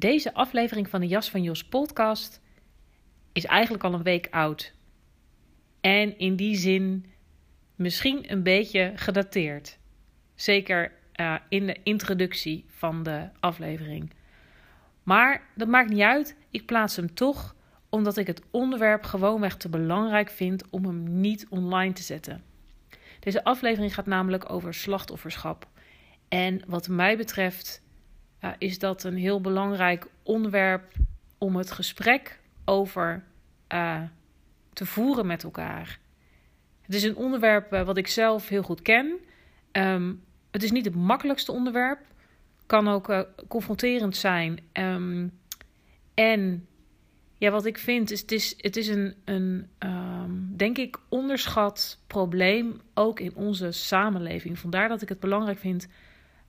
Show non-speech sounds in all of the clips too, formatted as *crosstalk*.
Deze aflevering van de Jas van Jos podcast is eigenlijk al een week oud. En in die zin misschien een beetje gedateerd. Zeker uh, in de introductie van de aflevering. Maar dat maakt niet uit. Ik plaats hem toch omdat ik het onderwerp gewoonweg te belangrijk vind om hem niet online te zetten. Deze aflevering gaat namelijk over slachtofferschap. En wat mij betreft is dat een heel belangrijk onderwerp om het gesprek over uh, te voeren met elkaar. Het is een onderwerp uh, wat ik zelf heel goed ken. Um, het is niet het makkelijkste onderwerp. Kan ook confronterend zijn. Um, en ja, wat ik vind is, het is, het is een, een um, denk ik, onderschat probleem ook in onze samenleving. Vandaar dat ik het belangrijk vind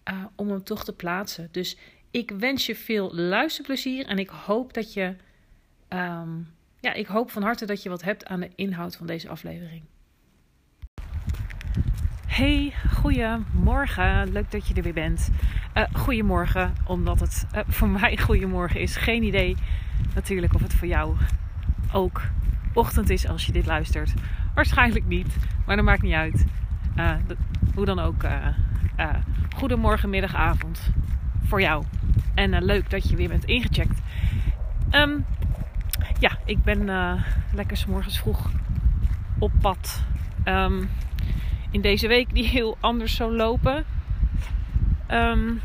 uh, om hem toch te plaatsen. Dus ik wens je veel luisterplezier en ik hoop dat je, um, ja, ik hoop van harte dat je wat hebt aan de inhoud van deze aflevering. Hey, goedemorgen. Leuk dat je er weer bent. Uh, goedemorgen, omdat het uh, voor mij *laughs* goedemorgen is. Geen idee natuurlijk of het voor jou ook ochtend is als je dit luistert. Waarschijnlijk niet, maar dat maakt niet uit. Hoe dan ook. Goedemorgen, middag, avond voor jou. En leuk dat je weer bent ingecheckt. Um, ja, ik ben lekker s morgens vroeg op pad. Um, in deze week die heel anders zou lopen. Um,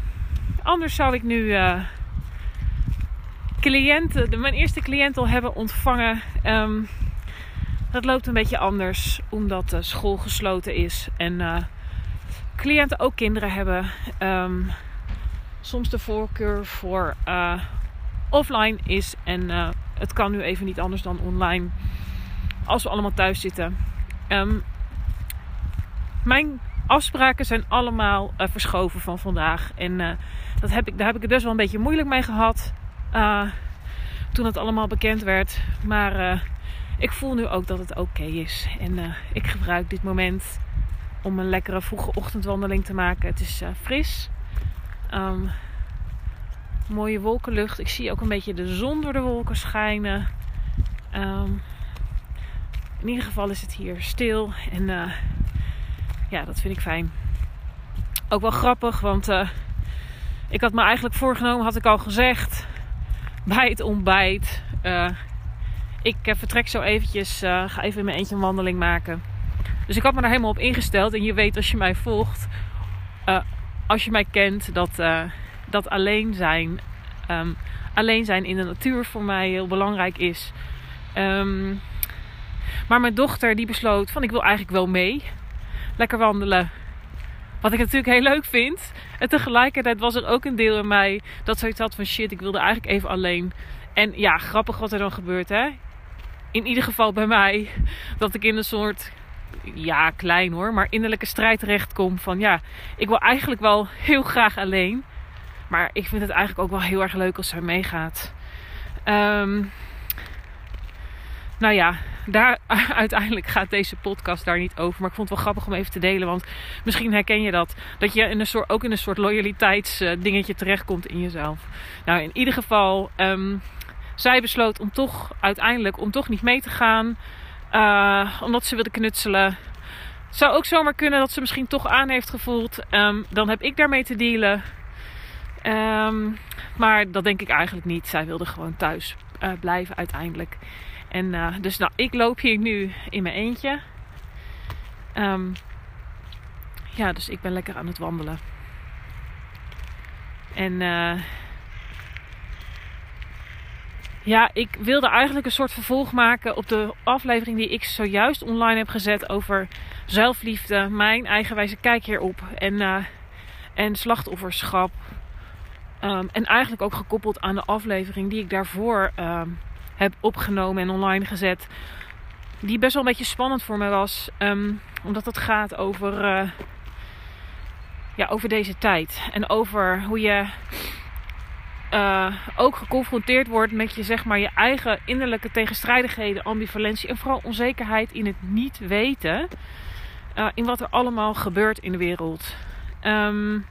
anders zou ik nu uh, cliënten, mijn eerste cliënt al hebben ontvangen. Dat loopt een beetje anders omdat de school gesloten is en uh, cliënten ook kinderen hebben. Um, soms de voorkeur voor uh, offline is en het kan nu even niet anders dan online als we allemaal thuis zitten. Um, mijn afspraken zijn allemaal uh, verschoven van vandaag. En dat heb ik, daar heb ik het best wel een beetje moeilijk mee gehad. Toen het allemaal bekend werd. Maar ik voel nu ook dat het oké is. En ik gebruik dit moment om een lekkere vroege ochtendwandeling te maken. Het is fris. Um, mooie wolkenlucht. Ik zie ook een beetje de zon door de wolken schijnen. Um, in ieder geval is het hier stil. En ja, dat vind ik fijn. Ook wel grappig, want uh, ik had me eigenlijk voorgenomen, had ik al gezegd, bij het ontbijt. Ik vertrek zo eventjes, ga even in mijn eentje een wandeling maken. Dus ik had me daar helemaal op ingesteld. En je weet als je mij volgt, als je mij kent, dat, dat alleen zijn, um, alleen zijn in de natuur voor mij heel belangrijk is. Um, maar mijn dochter die besloot van ik wil eigenlijk wel mee lekker wandelen. Wat ik natuurlijk heel leuk vind. En tegelijkertijd was er ook een deel in mij dat zoiets had van shit, ik wilde eigenlijk even alleen. En ja, grappig wat er dan gebeurt, hè. In ieder geval bij mij. Dat ik in een soort, ja, klein hoor, maar innerlijke strijd terechtkom. Van ja, ik wil eigenlijk wel heel graag alleen. Maar ik vind het eigenlijk ook wel heel erg leuk als zij meegaat. Um, nou ja, daar, *laughs* uiteindelijk gaat deze podcast daar niet over. Maar ik vond het wel grappig om even te delen. Want misschien herken je dat. Dat je in een soort, ook in een soort loyaliteitsdingetje uh, terechtkomt in jezelf. Nou, in ieder geval. Um, zij besloot om toch uiteindelijk om toch niet mee te gaan. Uh, omdat ze wilde knutselen. Het zou ook zomaar kunnen dat ze misschien toch aan heeft gevoeld. Um, dan heb ik daarmee te dealen. Um, Maar dat denk ik eigenlijk niet. Zij wilde gewoon thuis uh, blijven uiteindelijk. En uh, dus nou, ik loop hier nu in mijn eentje. Um, ja, dus ik ben lekker aan het wandelen. En ja, ik wilde eigenlijk een soort vervolg maken op de aflevering die ik zojuist online heb gezet over zelfliefde, mijn eigenwijze kijk hierop en, uh, en slachtofferschap. Um, en eigenlijk ook gekoppeld aan de aflevering die ik daarvoor um, heb opgenomen en online gezet. Die best wel een beetje spannend voor me was. Um, omdat het gaat over, uh, ja, over deze tijd. En over hoe je uh, ook geconfronteerd wordt met je, zeg maar, je eigen innerlijke tegenstrijdigheden, ambivalentie en vooral onzekerheid in het niet weten. Uh, in wat er allemaal gebeurt in de wereld. Um,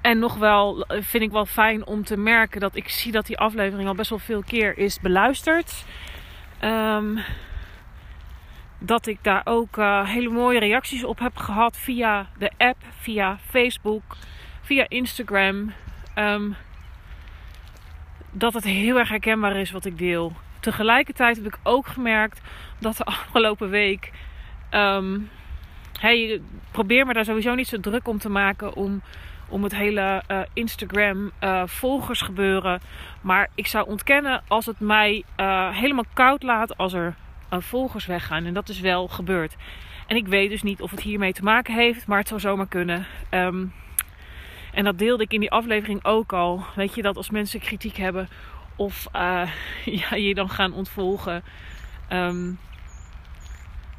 en nog wel vind ik wel fijn om te merken dat ik zie dat die aflevering al best wel veel keer is beluisterd. Um, dat ik daar ook hele mooie reacties op heb gehad via de app, via Facebook, via Instagram. Um, dat het heel erg herkenbaar is wat ik deel. Tegelijkertijd heb ik ook gemerkt dat de *laughs* afgelopen week. Um, hey, probeer me daar sowieso niet zo druk om te maken om om het hele uh, Instagram uh, volgersgebeuren. Maar ik zou ontkennen als het mij uh, helemaal koud laat als er volgers weggaan. En dat is wel gebeurd. En ik weet dus niet of het hiermee te maken heeft, maar het zou zomaar kunnen. Um, en dat deelde ik in die aflevering ook al. Weet je dat als mensen kritiek hebben of *laughs* ja, je dan gaan ontvolgen. Um,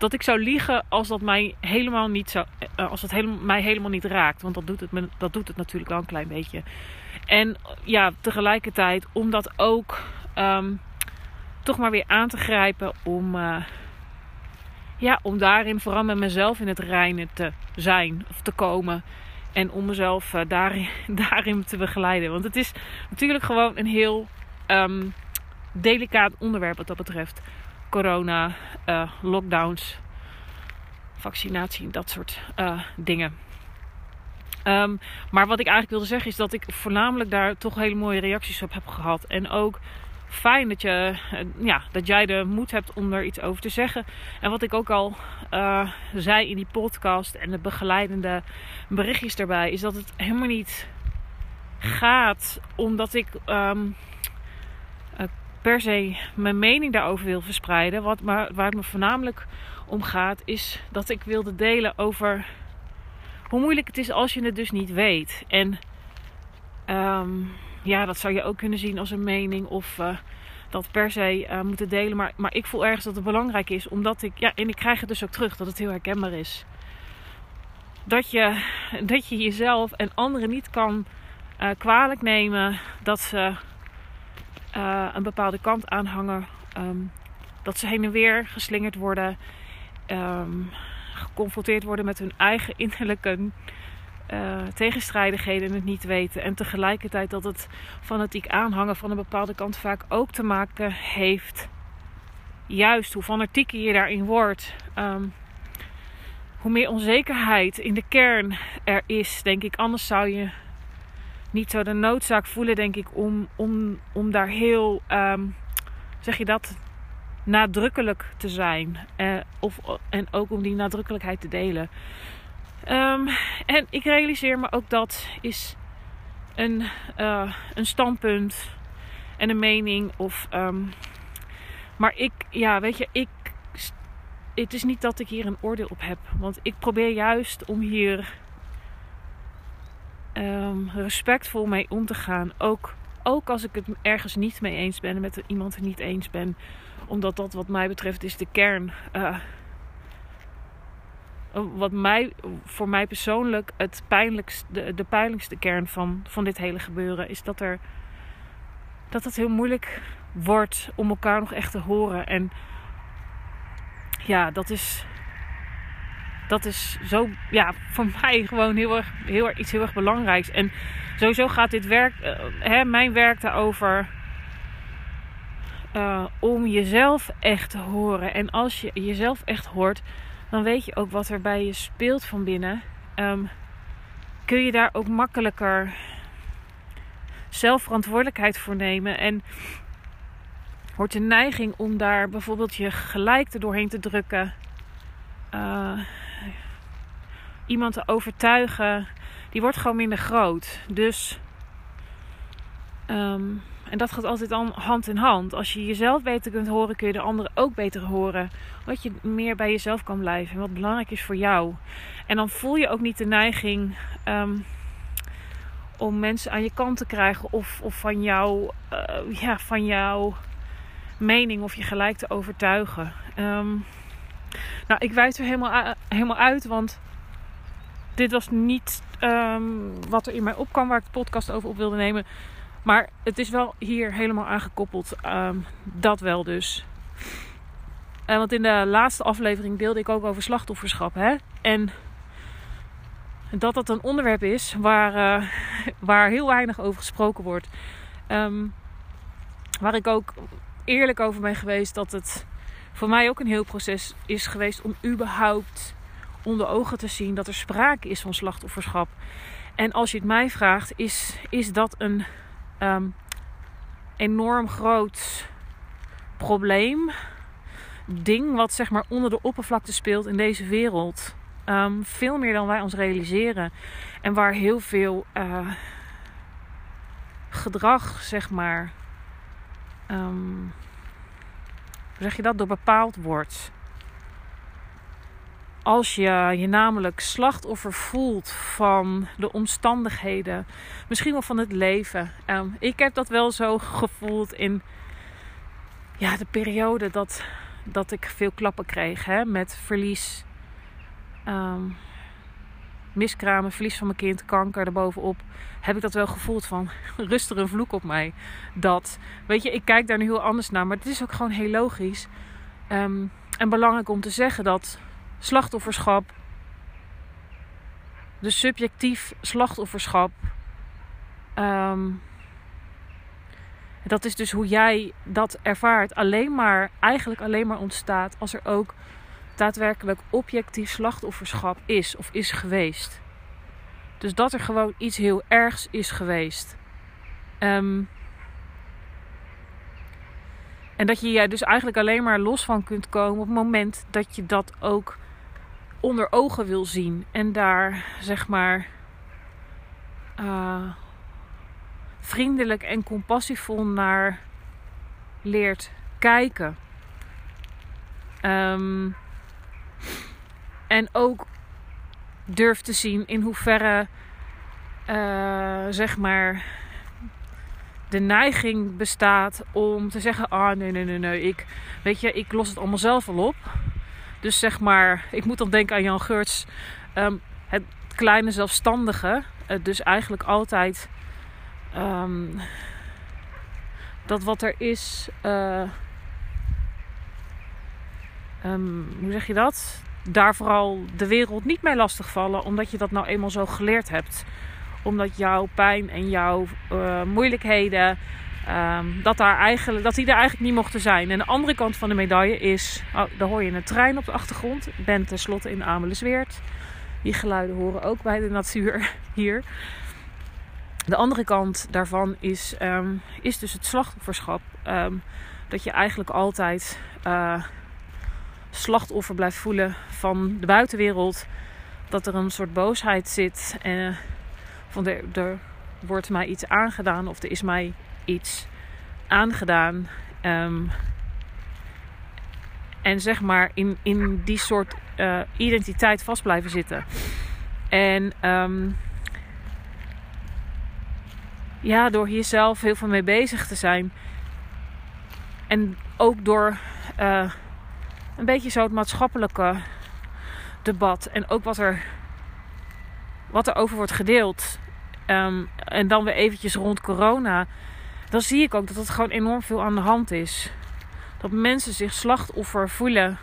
dat ik zou liegen als dat mij helemaal niet zou, uh, als het helemaal, mij helemaal niet raakt. Want dat doet, het, dat doet het natuurlijk wel een klein beetje. En ja, tegelijkertijd om dat ook um, toch maar weer aan te grijpen om, uh, ja, om daarin vooral met mezelf in het reinen te zijn of te komen. En om mezelf uh, daarin, *laughs* daarin te begeleiden. Want het is natuurlijk gewoon een heel um, delicaat onderwerp wat dat betreft corona, uh, lockdowns, vaccinatie, dat soort uh, dingen. Um, maar wat ik eigenlijk wilde zeggen is dat ik voornamelijk daar toch hele mooie reacties op heb gehad. En ook fijn dat, je, uh, ja, dat jij de moed hebt om er iets over te zeggen. En wat ik ook al zei in die podcast en de begeleidende berichtjes daarbij, is dat het helemaal niet gaat omdat ik. Um, per se mijn mening daarover wil verspreiden. Wat, maar waar het me voornamelijk om gaat, is dat ik wilde delen over hoe moeilijk het is als je het dus niet weet. En um, ja, dat zou je ook kunnen zien als een mening of uh, dat per se uh, moeten delen. Maar, maar ik voel ergens dat het belangrijk is, omdat ik, ja, en ik krijg het dus ook terug, dat het heel herkenbaar is. Dat je, dat je jezelf en anderen niet kan uh, kwalijk nemen dat ze een bepaalde kant aanhangen. Um, dat ze heen en weer geslingerd worden. Um, geconfronteerd worden met hun eigen innerlijke uh, tegenstrijdigheden en het niet weten. En tegelijkertijd dat het fanatiek aanhangen van een bepaalde kant vaak ook te maken heeft. Juist hoe fanatieker je daarin wordt. Um, hoe meer onzekerheid in de kern er is, denk ik. Anders zou je niet zo de noodzaak voelen, denk ik, om, om, om daar heel, um, zeg je dat, nadrukkelijk te zijn. Uh, of, en ook om die nadrukkelijkheid te delen. Um, en ik realiseer me ook dat is een, uh, een standpunt en een mening. Of, um, maar ik, ja, weet je, ik. Het is niet dat ik hier een oordeel op heb. Want ik probeer juist om hier um, respectvol mee om te gaan. Ook, ook als ik het ergens niet mee eens ben en met iemand het niet eens ben. Omdat dat wat mij betreft is de kern. Uh, wat mij, voor mij persoonlijk het pijnlijkste, de, de pijnlijkste kern van, van dit hele gebeuren is dat er dat het heel moeilijk wordt om elkaar nog echt te horen. En ja, dat is dat is zo, ja, voor *laughs* mij gewoon heel erg, heel erg, iets heel erg belangrijks. En sowieso gaat dit werk, uh, hè, mijn werk daarover. Uh, om jezelf echt te horen. En als je jezelf echt hoort, dan weet je ook wat er bij je speelt van binnen. Um, kun je daar ook makkelijker zelf verantwoordelijkheid voor nemen. En wordt de neiging om daar bijvoorbeeld je gelijk doorheen te drukken. Uh, iemand te overtuigen, die wordt gewoon minder groot. Dus, um, en dat gaat altijd dan hand in hand. Als je jezelf beter kunt horen, kun je de anderen ook beter horen. Wat je meer bij jezelf kan blijven en wat belangrijk is voor jou. En dan voel je ook niet de neiging um, om mensen aan je kant te krijgen of, of van, jou, uh, ja, van jouw mening of je gelijk te overtuigen. Um, nou, ik wijs er helemaal, helemaal uit, want dit was niet um, wat er in mij opkwam waar ik de podcast over op wilde nemen. Maar het is wel hier helemaal aangekoppeld. Um, dat wel dus. Uh, want in de laatste aflevering deelde ik ook over slachtofferschap. Hè? En dat dat een onderwerp is waar, uh, waar heel weinig over gesproken wordt. Um, waar ik ook eerlijk over ben geweest dat het voor mij ook een heel proces is geweest om überhaupt onder ogen te zien dat er sprake is van slachtofferschap. En als je het mij vraagt, is, is dat een um, enorm groot probleem. Ding wat zeg maar onder de oppervlakte speelt in deze wereld. Um, veel meer dan wij ons realiseren. En waar heel veel uh, gedrag, zeg maar. Um, hoe zeg je dat? Door bepaald wordt. Als je je namelijk slachtoffer voelt van de omstandigheden, misschien wel van het leven. Um, ik heb dat wel zo gevoeld in ja, de periode dat, dat ik veel klappen kreeg hè, met verlies. Um, miskramen, verlies van mijn kind, kanker erbovenop, heb ik dat wel gevoeld van *laughs* rustig een vloek op mij. Dat, weet je, ik kijk daar nu heel anders naar, maar het is ook gewoon heel logisch. Um, en belangrijk om te zeggen dat slachtofferschap, de subjectief slachtofferschap, um, dat is dus hoe jij dat ervaart, alleen maar, eigenlijk alleen maar ontstaat als er ook daadwerkelijk objectief slachtofferschap is of is geweest. Dus dat er gewoon iets heel ergs is geweest. Um, en dat je je dus eigenlijk alleen maar los van kunt komen op het moment dat je dat ook onder ogen wil zien. En daar zeg maar uh, vriendelijk en compassievol naar leert kijken. Um, en ook durft te zien in hoeverre, uh, zeg maar, de neiging bestaat om te zeggen: Ah, nee, nee, nee, nee, ik, weet je, ik los het allemaal zelf al op. Dus zeg maar, ik moet dan denken aan Jan Geurts, um, het kleine zelfstandige. Uh, dus eigenlijk altijd um, dat wat er is. Uh, um, hoe zeg je dat? daar vooral de wereld niet mee lastigvallen, omdat je dat nou eenmaal zo geleerd hebt. Omdat jouw pijn en jouw uh, moeilijkheden, um, dat, daar eigenlijk, dat die er eigenlijk niet mochten zijn. En de andere kant van de medaille is, oh, daar hoor je een trein op de achtergrond. Ik ben tenslotte in Amelisweert. Die geluiden horen ook bij de natuur *laughs* hier. De andere kant daarvan is, um, is dus het slachtofferschap. Um, dat je eigenlijk altijd... Uh, slachtoffer blijft voelen van de buitenwereld. Dat er een soort boosheid zit. En van er, er wordt mij iets aangedaan of er is mij iets aangedaan. Um, en zeg maar in, in die soort uh, identiteit vast blijven zitten. En um, ja, door jezelf heel veel mee bezig te zijn. En ook door uh, een beetje zo het maatschappelijke debat. En ook wat er, wat er over wordt gedeeld. Um, en dan weer eventjes rond corona. Dan zie ik ook dat er gewoon enorm veel aan de hand is. Dat mensen zich slachtoffer voelen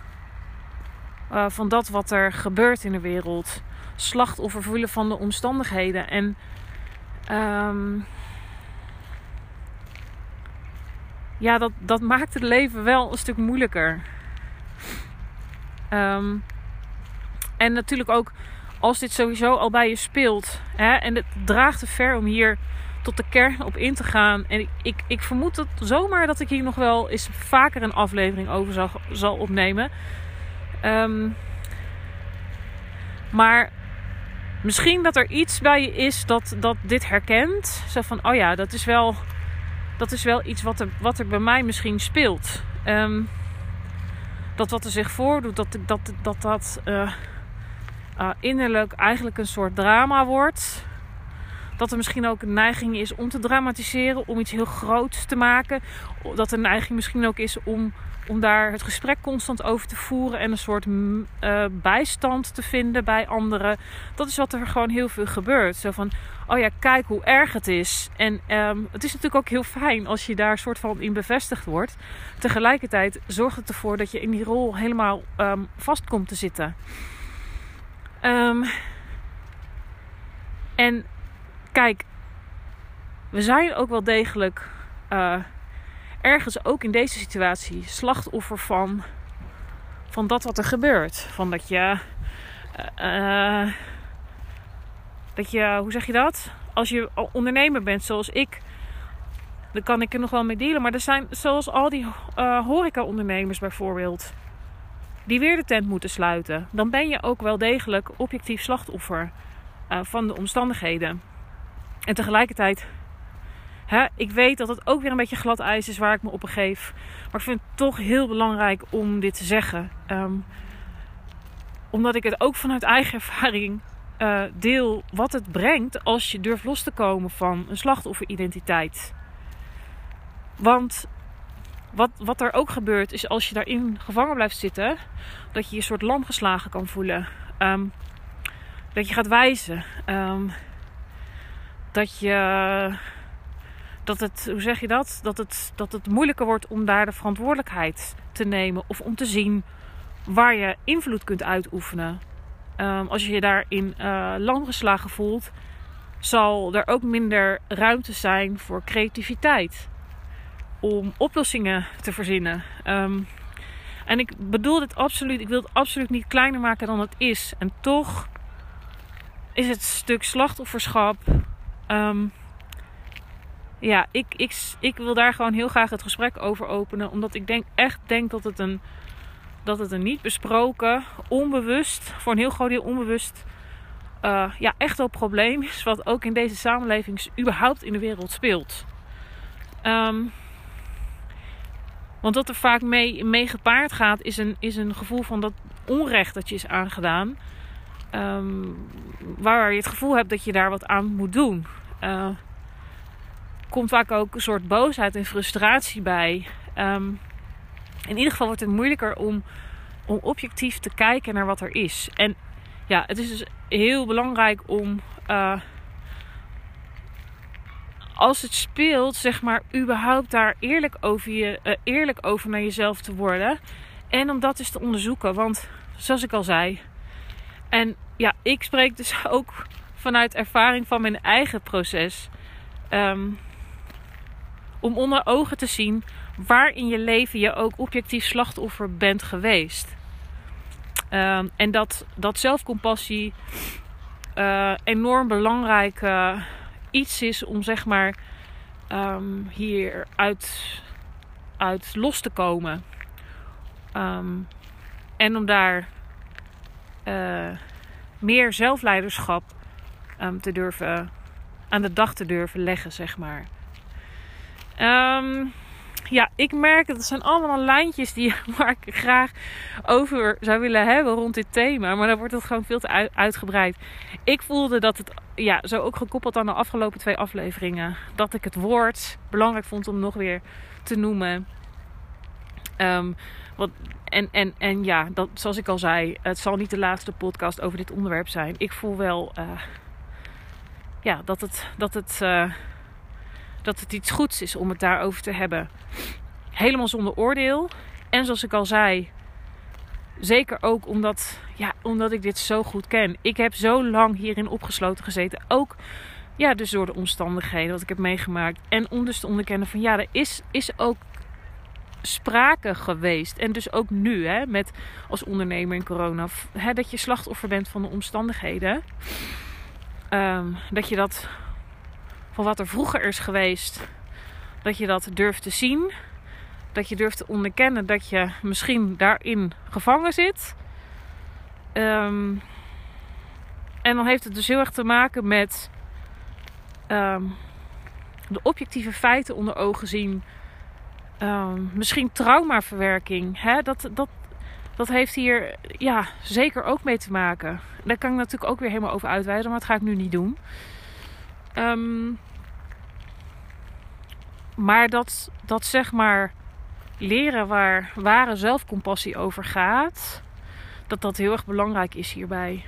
uh, van dat wat er gebeurt in de wereld. Slachtoffer voelen van de omstandigheden. En um, ja, dat, dat maakt het leven wel een stuk moeilijker. Um, en natuurlijk ook als dit sowieso al bij je speelt. Hè, en het draagt te ver om hier tot de kern op in te gaan. En ik, ik, ik vermoed het zomaar dat ik hier nog wel eens vaker een aflevering over zal, zal opnemen. Um, maar misschien dat er iets bij je is dat, dat dit herkent. Zo van, oh ja, dat is wel, dat is wel iets wat er, wat er bij mij misschien speelt. Um, dat wat er zich voordoet, dat dat, dat, dat uh, uh, innerlijk eigenlijk een soort drama wordt. Dat er misschien ook een neiging is om te dramatiseren, om iets heel groots te maken. Dat er een neiging misschien ook is om om daar het gesprek constant over te voeren en een soort uh, bijstand te vinden bij anderen. Dat is wat er gewoon heel veel gebeurt. Zo van, oh ja, kijk hoe erg het is. En um, het is natuurlijk ook heel fijn als je daar soort van in bevestigd wordt. Tegelijkertijd zorgt het ervoor dat je in die rol helemaal um, vast komt te zitten. Um, en kijk, we zijn ook wel degelijk. Uh, ergens ook in deze situatie slachtoffer van, van dat wat er gebeurt. Van dat je. Uh, dat je, hoe zeg je dat? Als je ondernemer bent zoals ik, dan kan ik er nog wel mee dealen. Maar er zijn zoals al die uh, horeca-ondernemers bijvoorbeeld, die weer de tent moeten sluiten. Dan ben je ook wel degelijk objectief slachtoffer van de omstandigheden. En tegelijkertijd Hè, ik weet dat het ook weer een beetje glad ijs is waar ik me op begeef. Maar ik vind het toch heel belangrijk om dit te zeggen. Um, omdat ik het ook vanuit eigen ervaring uh, deel wat het brengt als je durft los te komen van een slachtofferidentiteit. Want wat, wat er ook gebeurt is als je daarin gevangen blijft zitten, dat je je soort lam geslagen kan voelen. Um, dat je gaat wijzen. Um, dat je dat het, hoe zeg je dat? Dat het, dat het moeilijker wordt om daar de verantwoordelijkheid te nemen of om te zien waar je invloed kunt uitoefenen. Um, als je je daarin uh, lang geslagen voelt, zal er ook minder ruimte zijn voor creativiteit. Om oplossingen te verzinnen. Um, en ik bedoel dit absoluut, ik wil het absoluut niet kleiner maken dan het is. En toch is het stuk slachtofferschap. Um, ja, ik, ik, ik wil daar gewoon heel graag het gesprek over openen. Omdat ik denk, echt denk dat het een, dat het een niet besproken, onbewust, voor een heel groot deel onbewust, uh, ja, echt wel probleem is. Wat ook in deze samenleving überhaupt in de wereld speelt. Um, want wat er vaak mee, mee gepaard gaat, is een, is een gevoel van dat onrecht dat je is aangedaan. Um, waar je het gevoel hebt dat je daar wat aan moet doen. Uh, komt vaak ook een soort boosheid en frustratie bij. Um, in ieder geval wordt het moeilijker om, om objectief te kijken naar wat er is. En ja, het is dus heel belangrijk om. Uh, als het speelt, zeg maar, überhaupt daar eerlijk over, je, uh, eerlijk over naar jezelf te worden. En om dat eens te onderzoeken. Want zoals ik al zei. En ja, ik spreek dus *laughs* ook vanuit ervaring van mijn eigen proces. Um, om onder ogen te zien waar in je leven je ook objectief slachtoffer bent geweest. Um, en dat, dat zelfcompassie uh, enorm belangrijk uh, iets is om zeg maar um, hier uit, uit los te komen. En om daar uh, meer zelfleiderschap te durven aan de dag te durven leggen, zeg maar. Um, ja, ik merk dat het zijn allemaal lijntjes die, *laughs* waar ik graag over zou willen hebben rond dit thema. Maar dan wordt het gewoon veel te uitgebreid. Ik voelde dat het, ja, zo ook gekoppeld aan de afgelopen twee afleveringen, dat ik het woord belangrijk vond om nog weer te noemen. Um, wat, en, en, en ja, dat, zoals ik al zei, het zal niet de laatste podcast over dit onderwerp zijn. Ik voel wel uh, ja, dat het. Dat het uh, dat het iets goeds is om het daarover te hebben. Helemaal zonder oordeel. En zoals ik al zei, zeker ook omdat, ja, omdat ik dit zo goed ken. Ik heb zo lang hierin opgesloten gezeten. Ook ja, dus door de omstandigheden wat ik heb meegemaakt. En om dus te onderkennen van ja, er is, is ook sprake geweest. En dus ook nu, hè, met als ondernemer in corona, hè, dat je slachtoffer bent van de omstandigheden. Um, dat je dat van wat er vroeger is geweest, dat je dat durft te zien. Dat je durft te onderkennen dat je misschien daarin gevangen zit. Ehm, en dan heeft het dus heel erg te maken met ehm, de objectieve feiten onder ogen zien. Um, misschien traumaverwerking. Hè? Dat, dat, dat heeft hier ja, zeker ook mee te maken. Daar kan ik natuurlijk ook weer helemaal over uitweiden, maar dat ga ik nu niet doen. Um, maar dat, dat zeg maar leren waar ware zelfcompassie over gaat, dat dat heel erg belangrijk is hierbij.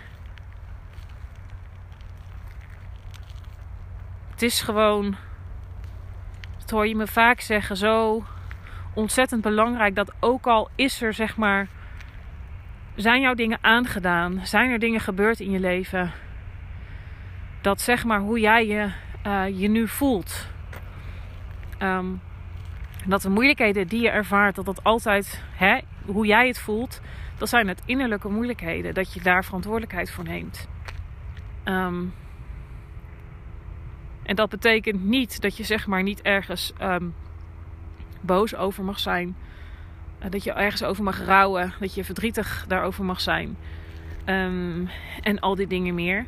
Het is gewoon, dat hoor je me vaak zeggen, zo ontzettend belangrijk dat ook al is er zeg maar, zijn jouw dingen aangedaan, zijn er dingen gebeurd in je leven, dat zeg maar hoe jij je, uh, je nu voelt. Um, dat de moeilijkheden die je ervaart, dat dat altijd, hè, hoe jij het voelt, dat zijn het innerlijke moeilijkheden. Dat je daar verantwoordelijkheid voor neemt. Um, en dat betekent niet dat je zeg maar niet ergens um, boos over mag zijn. Uh, dat je ergens over mag rouwen. Dat je verdrietig daarover mag zijn. Um, en al die dingen meer.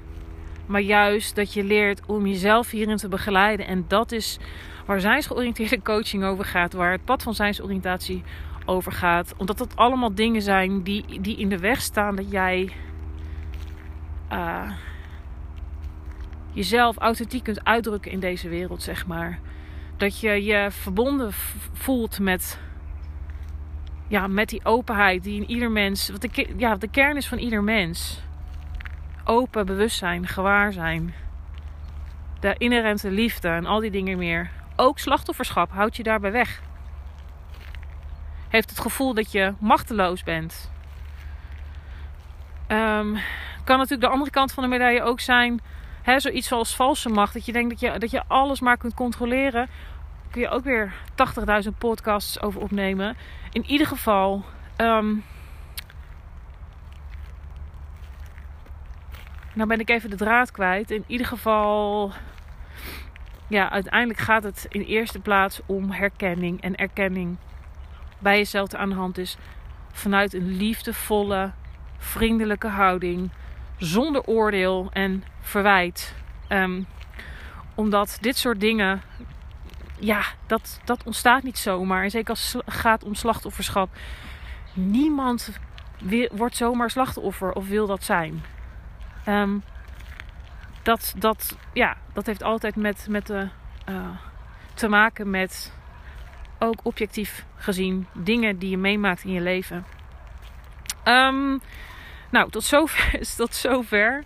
Maar juist dat je leert om jezelf hierin te begeleiden. En dat is waar zijnsgeoriënteerde coaching over gaat. Waar het pad van zijnsoriëntatie over gaat. Omdat dat allemaal dingen zijn die, die in de weg staan dat jij uh, jezelf authentiek kunt uitdrukken in deze wereld, zeg maar. Dat je je verbonden voelt met, ja, met die openheid die in ieder mens, wat de, ja, de kern is van ieder mens. Open bewustzijn, gewaar zijn. De inherente liefde en al die dingen meer. Ook slachtofferschap houdt je daarbij weg. Heeft het gevoel dat je machteloos bent. Um, kan natuurlijk de andere kant van de medaille ook zijn. Hè, zoiets zoals valse macht. Dat je denkt dat je, dat je alles maar kunt controleren. Kun je ook weer 80.000 podcasts over opnemen. In ieder geval. Um, nou ben ik even de draad kwijt. In ieder geval ja, uiteindelijk gaat het in eerste plaats om herkenning en erkenning bij jezelf aan de hand is. Vanuit een liefdevolle, vriendelijke houding, zonder oordeel en verwijt. Um, omdat dit soort dingen, ja, dat, dat ontstaat niet zomaar. En zeker als het gaat om slachtofferschap. Niemand wordt zomaar slachtoffer of wil dat zijn. Um, dat, dat, ja, dat heeft altijd met, met de, uh, te maken met ook objectief gezien dingen die je meemaakt in je leven. Um, nou, tot zover. *laughs* tot zover.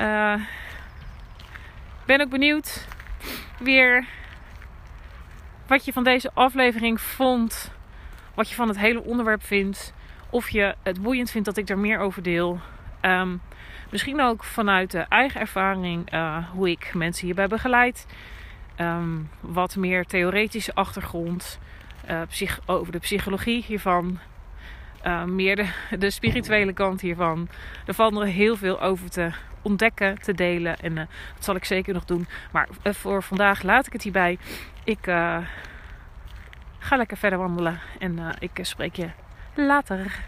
Uh, ben ook benieuwd weer wat je van deze aflevering vond. Wat je van het hele onderwerp vindt. Of je het boeiend vindt dat ik er meer over deel. Um, Misschien ook vanuit de eigen ervaring uh, hoe ik mensen hierbij begeleid. Um, wat meer theoretische achtergrond psych over de psychologie hiervan. Uh, meer de, spirituele kant hiervan. Er valt nog heel veel over te ontdekken, te delen. En dat zal ik zeker nog doen. Maar voor vandaag laat ik het hierbij. Ik ga lekker verder wandelen. En ik spreek je later.